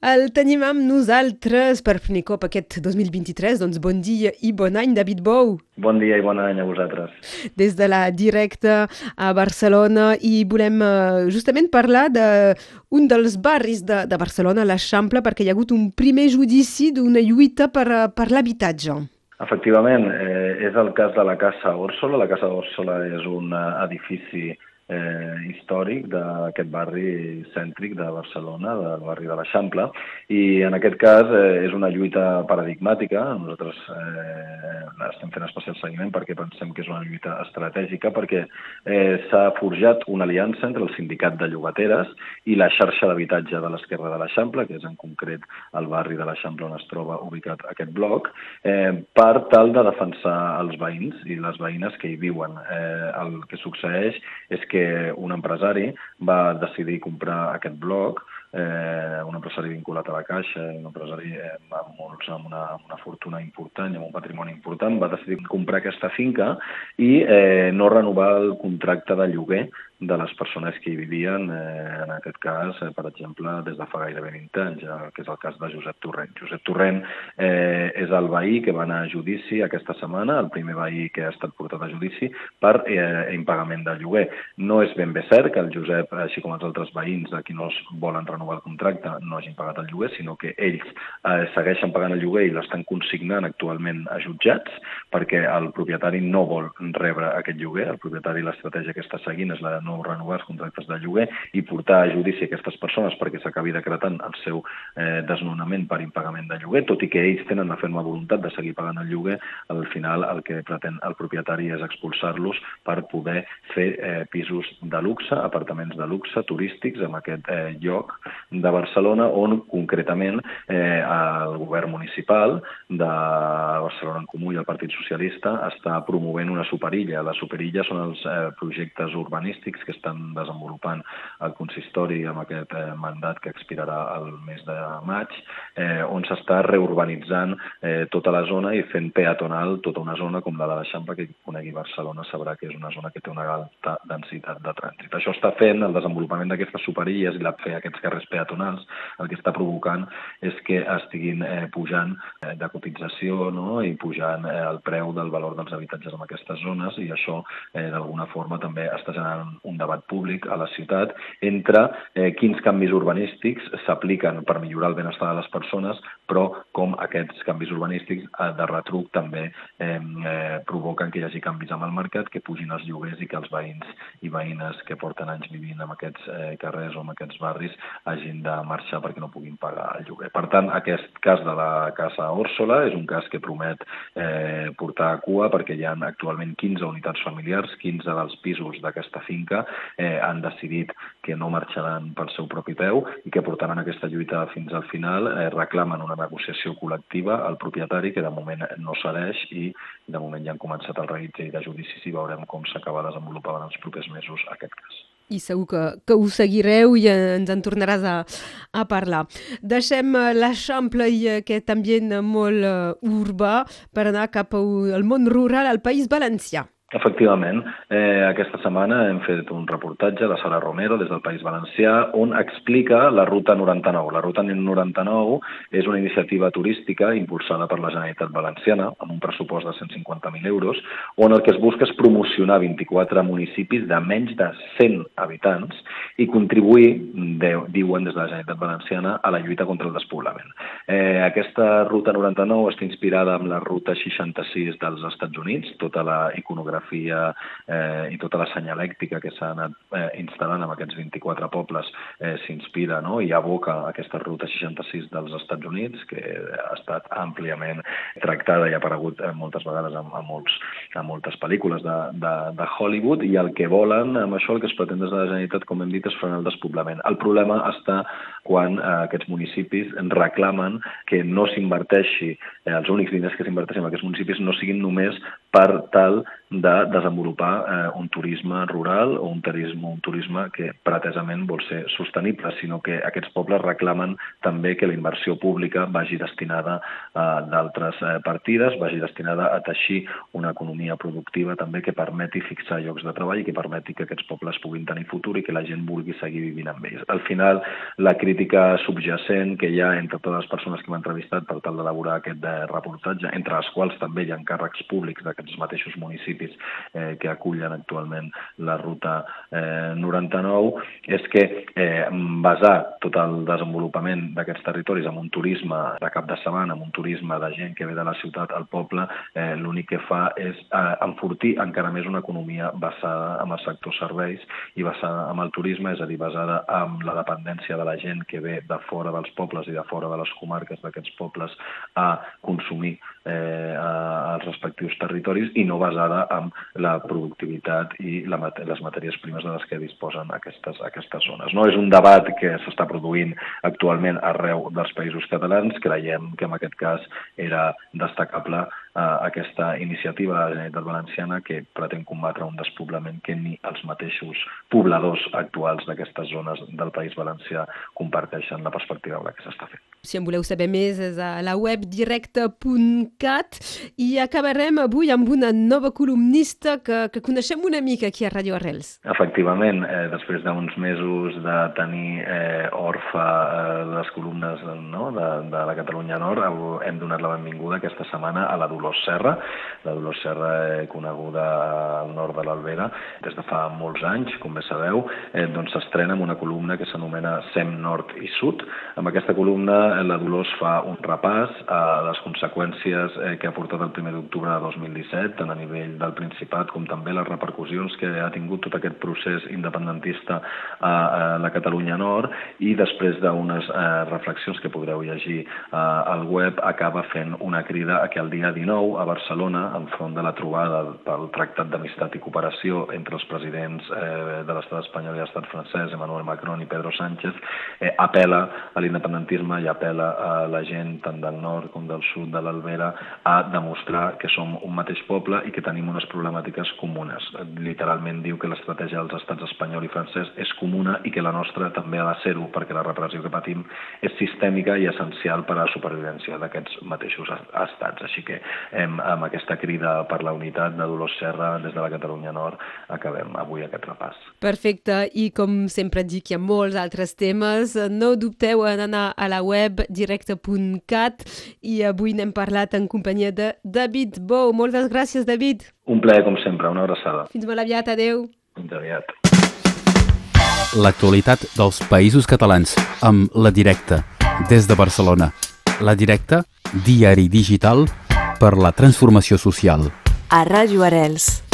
El tenim amb nosaltres per primer cop aquest 2023, doncs bon dia i bon any, David Bou. Bon dia i bon any a vosaltres. Des de la directa a Barcelona i volem uh, justament parlar d'un dels barris de, de Barcelona, l'Eixample, perquè hi ha hagut un primer judici d'una lluita per, uh, per l'habitatge. Efectivament, eh, és el cas de la Casa Òrsola. La Casa Òrsola és un edifici eh, històric d'aquest barri cèntric de Barcelona, del barri de l'Eixample, i en aquest cas eh, és una lluita paradigmàtica. Nosaltres eh, estem fent especial seguiment perquè pensem que és una lluita estratègica, perquè eh, s'ha forjat una aliança entre el sindicat de llogateres i la xarxa d'habitatge de l'esquerra de l'Eixample, que és en concret el barri de l'Eixample on es troba ubicat aquest bloc, eh, per tal de defensar els veïns i les veïnes que hi viuen. Eh, el que succeeix és que que un empresari va decidir comprar aquest bloc, eh, un empresari vinculat a la Caixa, un empresari eh, amb, molts, amb, una, amb una fortuna important i amb un patrimoni important, va decidir comprar aquesta finca i eh, no renovar el contracte de lloguer de les persones que hi vivien, eh, en aquest cas, eh, per exemple, des de fa gairebé 20 anys, eh, que és el cas de Josep Torrent. Josep Torrent eh, és el veí que va anar a judici aquesta setmana, el primer veí que ha estat portat a judici per eh, impagament de lloguer. No és ben bé cert que el Josep, així com els altres veïns de qui no es volen renovar el contracte, no hagin pagat el lloguer, sinó que ells eh, segueixen pagant el lloguer i l'estan consignant actualment a jutjats perquè el propietari no vol rebre aquest lloguer. El propietari l'estratègia que està seguint és la de no renovar els contractes de lloguer i portar a judici aquestes persones perquè s'acabi decretant el seu eh, desnonament per impagament de lloguer, tot i que ells tenen la ferma voluntat de seguir pagant el lloguer, al final el que pretén el propietari és expulsar-los per poder fer eh, pisos de luxe, apartaments de luxe, turístics, en aquest eh, lloc de Barcelona, on concretament eh, el govern municipal de Barcelona en Comú i el Partit Socialista està promovent una superilla. La superilla són els eh, projectes urbanístics que estan desenvolupant el consistori amb aquest eh, mandat que expirarà el mes de maig, eh, on s'està reurbanitzant eh, tota la zona i fent peatonal tota una zona com la de l'Eixample, que conegui Barcelona sabrà que és una zona que té una alta densitat de trànsit. Això està fent el desenvolupament d'aquestes superilles i la fer aquests carrers peatonals, el que està provocant és que estiguin eh, pujant eh, de cotització no? i pujant eh, el preu del valor dels habitatges en aquestes zones i això eh, d'alguna forma també està generant un debat públic a la ciutat entre eh, quins canvis urbanístics s'apliquen per millorar el benestar de les persones, però com aquests canvis urbanístics eh, de retruc també eh, eh, provoquen que hi hagi canvis amb el mercat, que pugin els lloguers i que els veïns i veïnes que porten anys vivint en aquests eh, carrers o en aquests barris hagin de marxar perquè no puguin pagar el lloguer. Per tant, aquest cas de la Casa Òrsola és un cas que promet eh, portar a cua perquè hi ha actualment 15 unitats familiars, 15 dels pisos d'aquesta finca eh, han decidit que no marxaran pel seu propi peu i que portaran aquesta lluita fins al final, eh, reclamen una negociació col·lectiva al propietari que de moment no cedeix i de moment ja han començat el reguitzell de judicis i veurem com s'acaba desenvolupant en els propers mesos aquest cas i segur que, que ho seguireu i ens en tornaràs a, a parlar. Deixem eh, l'Eixample i aquest ambient molt uh, urbà per anar cap al món rural al País Valencià. Efectivament. Eh, aquesta setmana hem fet un reportatge de Sara Romero des del País Valencià on explica la Ruta 99. La Ruta 99 és una iniciativa turística impulsada per la Generalitat Valenciana amb un pressupost de 150.000 euros on el que es busca és promocionar 24 municipis de menys de 100 habitants i contribuir, de, diuen des de la Generalitat Valenciana, a la lluita contra el despoblament. Eh, aquesta Ruta 99 està inspirada en la Ruta 66 dels Estats Units, tota la iconografia fotografia eh, i tota la senyalèctica que s'ha anat eh, instal·lant en aquests 24 pobles eh, s'inspira no? i aboca aquesta ruta 66 dels Estats Units, que ha estat àmpliament tractada i ha aparegut eh, moltes vegades en, en, molts, en moltes pel·lícules de, de, de Hollywood, i el que volen amb això, el que es pretén des de la Generalitat, com hem dit, és frenar el despoblament. El problema està quan eh, aquests municipis reclamen que no s'inverteixi, eh, els únics diners que s'inverteixen en aquests municipis no siguin només per tal de desenvolupar eh, un turisme rural o un turisme, un turisme que pretesament vol ser sostenible, sinó que aquests pobles reclamen també que la inversió pública vagi destinada a d'altres eh, partides, vagi destinada a teixir una economia productiva també que permeti fixar llocs de treball i que permeti que aquests pobles puguin tenir futur i que la gent vulgui seguir vivint amb ells. Al final, la crítica subjacent que hi ha entre totes les persones que m'han entrevistat per tal d'elaborar aquest eh, reportatge, entre les quals també hi ha càrrecs públics d'aquests mateixos municipis eh, que acullen actualment la ruta eh, 99, és que eh, basar tot el desenvolupament d'aquests territoris en un turisme de cap de setmana, en un turisme de gent que ve de la ciutat al poble, eh, l'únic que fa és eh, enfortir encara més una economia basada en el sector serveis i basada en el turisme, és a dir, basada en la dependència de la gent que ve de fora dels pobles i de fora de les comarques d'aquests pobles a consumir eh, als respectius territoris i no basada en la productivitat i la, les matèries primes de les que disposen aquestes, aquestes zones. No és un debat que s'està produint actualment arreu dels països catalans. Creiem que en aquest cas era destacable aquesta iniciativa de la Generalitat Valenciana que pretén combatre un despoblament que ni els mateixos pobladors actuals d'aquestes zones del País Valencià comparteixen la perspectiva amb la que s'està fent. Si en voleu saber més és a la web directe.cat i acabarem avui amb una nova columnista que, que coneixem una mica aquí a Radio Arrels. Efectivament, eh, després d'uns mesos de tenir eh, orfa eh, les columnes no, de, de la Catalunya Nord, hem donat la benvinguda aquesta setmana a la Dolors Serra. La Dolors Serra, eh, coneguda al nord de l'Albera des de fa molts anys, com bé sabeu, eh, doncs s'estrena amb una columna que s'anomena SEM Nord i Sud. Amb aquesta columna la Dolors fa un repàs a les conseqüències eh, que ha portat el 1 d'octubre de 2017, tant a nivell del Principat com també les repercussions que ha tingut tot aquest procés independentista a, a la Catalunya Nord i després d'unes eh, reflexions que podreu llegir eh, al web acaba fent una crida a que el dia 19 a Barcelona, enfront de la trobada pel Tractat d'Amistat i Cooperació entre els presidents eh, de l'estat espanyol i l'estat francès, Emmanuel Macron i Pedro Sánchez, eh, apela a l'independentisme i apela a la gent tant del nord com del sud de l'Albera a demostrar que som un mateix poble i que tenim unes problemàtiques comunes. Literalment diu que l'estratègia dels estats espanyol i francès és comuna i que la nostra també ha de ser-ho perquè la repressió que patim és sistèmica i essencial per a la supervivència d'aquests mateixos estats. Així que hem, amb aquesta crida per la unitat de Dolors Serra des de la Catalunya Nord acabem avui aquest repàs. Perfecte, i com sempre dic, hi ha molts altres temes. No dubteu en anar a la web web directe.cat i avui n'hem parlat en companyia de David Bou. Moltes gràcies, David. Un plaer, com sempre, una abraçada. Fins molt aviat, adeu. Fins aviat. L'actualitat dels països catalans amb La Directa, des de Barcelona. La Directa, diari digital per la transformació social. A Ràdio Arels.